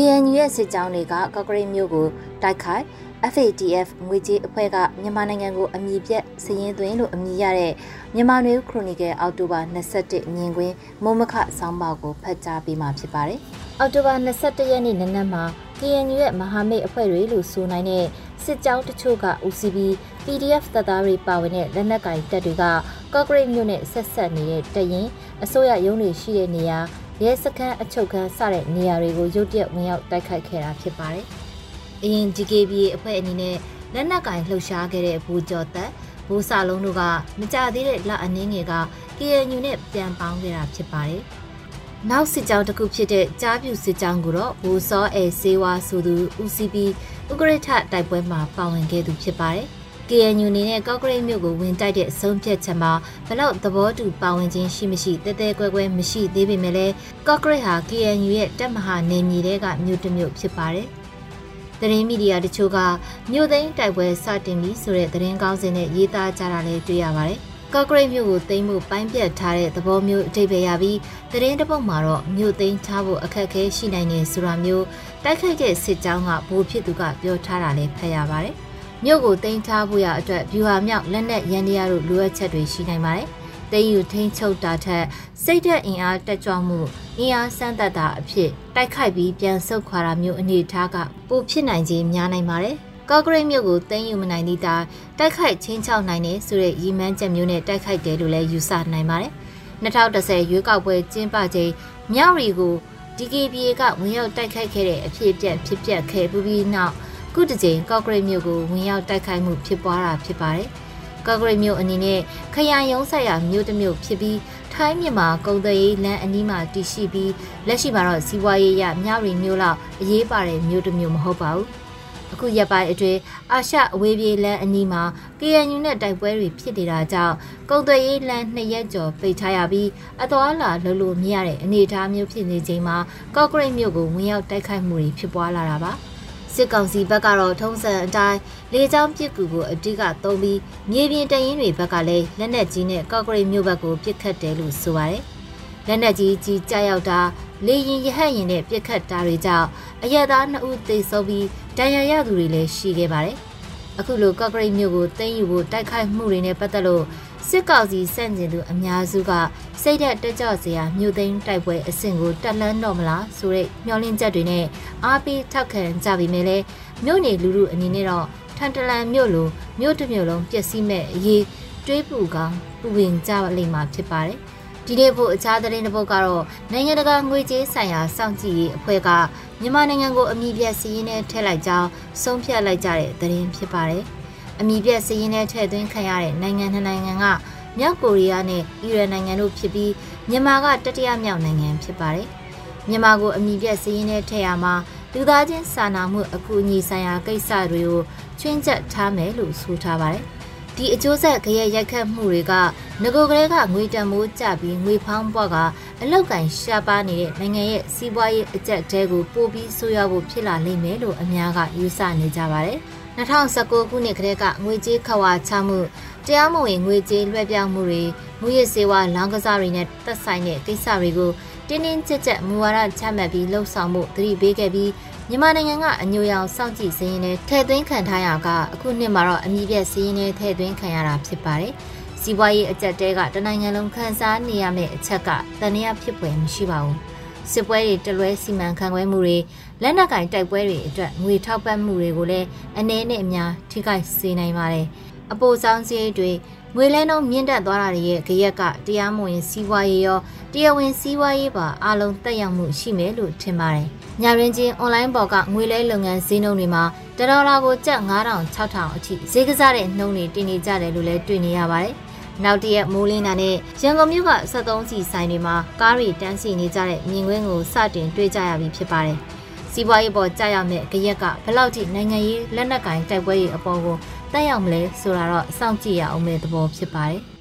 KNU ရဲ့စစ်ကြောင်းတွေကကော့ကရိတ်မြို့ကိုတိုက်ခိုက် FATF ငွေကြေးအဖွဲ့ကမြန်မာနိုင်ငံကိုအမည်ပြတ်စည်ရင်သွင်းလို့အမည်ရတဲ့မြန်မာနွေခရိုနီကယ်အောက်တိုဘာ21မြင်ကွင်းမုံမခဆောင်းပါကိုဖတ်ကြားပေးမှာဖြစ်ပါတယ်။အောက်တိုဘာ21ရက်နေ့နနက်မှာ KNU ရဲ့မဟာမိတ်အဖွဲ့တွေလို့ဆိုနိုင်တဲ့ စစ်ကြောင်းတချို့က UCB PDF တပ်သားတွေပါဝင်တဲ့လက်နက်ကင်တပ်တွေကကော့ကရိတ်မြို့နဲ့ဆက်ဆက်နေတဲ့တရင်အစိုးရရုံးတွေရှိတဲ့နေရာရဲစခန်းအချုပ်ခန်းစတဲ့နေရာတွေကိုရုတ်တရက်ဝင်ရောက်တိုက်ခိုက်ခဲ့တာဖြစ်ပါတယ်။အရင် GKB အဖွဲ့အနေနဲ့လက်နက်ကင်လှုပ်ရှားခဲ့တဲ့ဘူကျော်သက်ဘူစာလုံးတို့ကမကြသေးတဲ့လအနည်းငယ်က KNU နဲ့ပြန်ပေါင်းခဲ့တာဖြစ်ပါတယ်။ နောက်စစ်ကြောင်းတစ်ခုဖြစ်တဲ့ကြားပြူစစ်ကြောင်းကိုတော့ဘူစောအဲဆေးဝါဆိုသူ UCP ဥကရထတိုက်ပွဲမှာပါဝင်ခဲ့သူဖြစ်ပါတယ်။ KNU အနေနဲ့ကော့ကရိတ်မြို့ကိုဝင်တိုက်တဲ့အဆုံးဖြတ်ချက်မှာဘလောက်သဘောတူပါဝင်ခြင်းရှိမရှိတဲတဲကွဲကွဲမရှိသေးပေမဲ့လည်းကော့ကရိတ်ဟာ KNU ရဲ့တပ်မဟာနယ်မြေတွေကမြို့တစ်မြို့ဖြစ်ပါတယ်။သတင်းမီဒီယာတချို့ကမြို့သိမ်းတိုက်ပွဲစတင်ပြီးဆိုတဲ့သတင်းကောင်းစင်နဲ့ရေးသားကြတာလည်းတွေ့ရပါတယ်။ ကော့ကရိတ်မြို့ကိုသိမ်းဖို့ပိုင်းပြတ်ထားတဲ့သဘောမျိုးအထိပ္ပယ်ရပြီးသတင်းတစ်ပုဒ်မှာတော့မြို့သိမ်းထားဖို့အခက်အခဲရှိနိုင်တယ်ဆိုတာမျိုးတိုက်ခိုက်တဲ့စစ်ကြောင်းကဘိုးဖြစ်သူကပြောထားတာလည်းဖတ်ရပါတယ်။မြို့ကိုတင်ထားဖို့ရအတွက်ဗျူဟာမြောက်လက်နက်ရန်တရားတို့လိုအပ်ချက်တွေရှိနိုင်ပါတယ်။တိန်ယူထိန်ချုပ်တာထက်စိတ်သက်အင်အားတက်ကြွမှုအင်အားစမ်းသပ်တာအဖြစ်တိုက်ခိုက်ပြီးပြန်ဆုတ်ခွာတာမျိုးအနေထားကပိုဖြစ်နိုင်ခြင်းများနိုင်ပါတယ်။ ကော့ဂရိတ်မြို့ကိုတင်းယူမနိုင်သည့်တိုင်တိုက်ခိုက်ချင်းချောက်နိုင်တဲ့ဆိုတဲ့ရည်မှန်းချက်မျိုးနဲ့တိုက်ခိုက်တယ်လို့လည်းယူဆနိုင်ပါတယ်။2010ရွေးကောက်ပွဲကျင်းပချိန်မြောက်ရီကို DKBA ကဝင်ရောက်တိုက်ခိုက်ခဲ့တဲ့အဖြစ်အပျက်ဖြစ်ပျက်ခဲ့ပြီးနောက်ခုတစ်ကြိမ်ကော့ဂရိတ်မြို့ကိုဝင်ရောက်တိုက်ခိုက်မှုဖြစ်ပွားတာဖြစ်ပါတယ်။ကော့ဂရိတ်မြို့အနေနဲ့ခရိုင်ရုံးဆိုင်ရာမြို့တစ်မြို့ဖြစ်ပြီးထိုင်းမြန်မာကုန်သွယ်ရေးလမ်းအနီးမှာတည်ရှိပြီးလက်ရှိမှာတော့စီးပွားရေးရမြရီမြို့လောက်အရေးပါတဲ့မြို့တစ်မြို့မဟုတ်ပါဘူး။ အခုရက်ပိုင်းအတွင်းအာရှအဝေးပြေးလမ်းအနီးမှာ KNU နဲ့တိုက်ပွဲတွေဖြစ်နေတာကြောင့်ကုန်သွယ်ရေးလမ်းနှစ်ရက်ကျော်ပိတ်ထားရပြီးအသွားလာလှလို့မရတဲ့အနေအထားမျိုးဖြစ်နေချိန်မှာကော့ဂရိတ်မြို့ကိုဝင်ရောက်တိုက်ခိုက်မှုတွေဖြစ်ပွားလာတာပါ။စစ်ကောင်စီဘက်ကတော့ထုံးစံအတိုင်းလေကြောင်းပစ်ကူကိုအတိကသုံးပြီးမြေပြင်တရင်တွေဘက်ကလည်းလက်နက်ကြီးနဲ့ကော့ကရိတ်မြို့ဘက်ကိုပစ်ခတ်တယ်လို့ဆိုပါတယ်။လက်နက်ကြီးကြီးကြားရောက်တာ လေရင်ရဟတ်ရင်နဲ့ပစ်ခတ်တာတွေကြောင့်အရက်သား2ဦးသေဆုံးပြီးဒဏ်ရာရသူတွေလည်းရှိခဲ့ပါတယ်။အခုလိုကော့ကရိတ်မြို့ကိုသိမ်းယူဖို့တိုက်ခိုက်မှုတွေနဲ့ပတ်သက်လို့စစ်ကောင်စီစန့်ကျင်သူအများစုကစိတ်သက်တက်ကြွစရာမြို့သိမ်းတိုက်ပွဲအဆင့်ကိုတက်လှမ်းတော့မလားဆိုတဲ့မျှော်လင့်ချက်တွေနဲ့အားပေးထောက်ခံကြပြီမဲ့လည်းမြို့နေလူလူအနေနဲ့တော့ထန်တလန်မြို့လိုမြို့တစ်မြို့လုံးပျက်စီးမဲ့အရေးတွေးပူကောင်းပူဝင်ကြလိမ့်မှာဖြစ်ပါတယ် ဒီနေ့ဖို့အခြားသတင်းတစ်ပုဒ်ကတော့နိုင်ငံတကာငွေကြေးဆိုင်ရာစောင့်ကြည့်ရေးအဖွဲ့ကမြန်မာနိုင်ငံကိုအမိပြက်စီးရင်နဲ့ထည့်လိုက်ကြောင်းဆုံးဖြတ်လိုက်ကြတဲ့သတင်းဖြစ်ပါတယ်။အမိပြက်စည်ရင်နဲ့ထည့်သွင်းခံရတဲ့နိုင်ငံနှစ်နိုင်ငံကမြောက်ကိုရီးယားနဲ့အီရန်နိုင်ငံတို့ဖြစ်ပြီးမြန်မာကတတိယမြောက်နိုင်ငံဖြစ်ပါတယ်။မြန်မာကိုအမိပြက်စည်ရင်နဲ့ထည့်ရမှာလူသားချင်းစာနာမှုအကူအညီဆိုင်ရာကိစ္စတွေကိုချွင်းချက်ထားမယ်လို့ဆိုထားပါတယ်။ဒီအကျိုးဆက်ကြရဲ့ရိုက်ခတ်မှုတွေက ငကိုကလေးကငွေတံမိုးကြပြီးငွေဖောင်းပွားကအလောက်ကန်ရှားပါနေတဲ့နိုင်ငံရဲ့စီးပွားရေးအကျက်တဲကိုပို့ပြီးဆိုးရွားဖို့ဖြစ်လာလိမ့်မယ်လို့အများကယူဆနေကြပါတယ်။2019ခုနှစ်ကတည်းကငွေကြေးခဝါချမှုတရားမဝင်ငွေကြေးလွှဲပြောင်းမှုတွေငွေရစေဝါလောင်းကစားတွေနဲ့သက်ဆိုင်တဲ့ကိစ္စတွေကိုတင်းတင်းကြပ်ကြပ်မူဝါဒချမှတ်ပြီးလှုပ်ဆောင်မှုသတိပေးခဲ့ပြီးမြန်မာနိုင်ငံကအညိုရောင်စောင့်ကြည့်စင်းနဲ့ထည့်သွင်းခံထားရကအခုနှစ်မှာတော့အမြင့်ပြည့်စင်းနဲ့ထည့်သွင်းခံရတာဖြစ်ပါတယ်။ စီးပွားရေးအကျက်တဲကတနိုင်ငံလုံးခန်းစားနေရမယ့်အချက်ကတန်ရဖြစ်ပွဲမရှိပါဘူး။စစ်ပွဲတွေတလွဲစီမံခန့်ခွဲမှုတွေလက်နက်ကင်တိုက်ပွဲတွေအတွက်ငွေထောက်ပံ့မှုတွေကိုလည်းအနေနဲ့အများထိခိုက်စေနိုင်ပါတယ်။အပိုဆောင်စည်းတွေငွေလဲနှုန်းမြင့်တက်သွားတာတွေရဲ့ကြရက်ကတရားမဝင်စီးပွားရေးရောတရားဝင်စီးပွားရေးပါအလုံးတက်ရောက်မှုရှိမယ်လို့ထင်ပါတယ်။ညရင်ချင်းအွန်လိုင်းပေါ်ကငွေလဲလုပ်ငန်းဈေးနှုန်းတွေမှာတဒေါ်လာကိုကျပ်9000 6000အထိဈေးကစားတဲ့နှုန်းတွေတင်နေကြတယ်လို့လည်းတွေ့နေရပါတယ်။ နောက်တရက်မိုးလင်းတာနဲ့ရန်ကုန်မြို့က73စီဆိုင်တွေမှာကားတွေတန်းစီနေကြတဲ့မြင်ကွင်းကိုစတင်တွေ့ကြရပြီဖြစ်ပါတယ်။စီးပွားရေးပေါ်ကြာရောက်တဲ့ကြရက်ကဘလောက်ထိနိုင်ငံရေးလက်နက်ကင်တိုက်ပွဲရေးအပေါ်ကိုတက်ရောက်မလဲဆိုတာတော့စောင့်ကြည့်ရအောင်မယ့်သဘောဖြစ်ပါတယ်။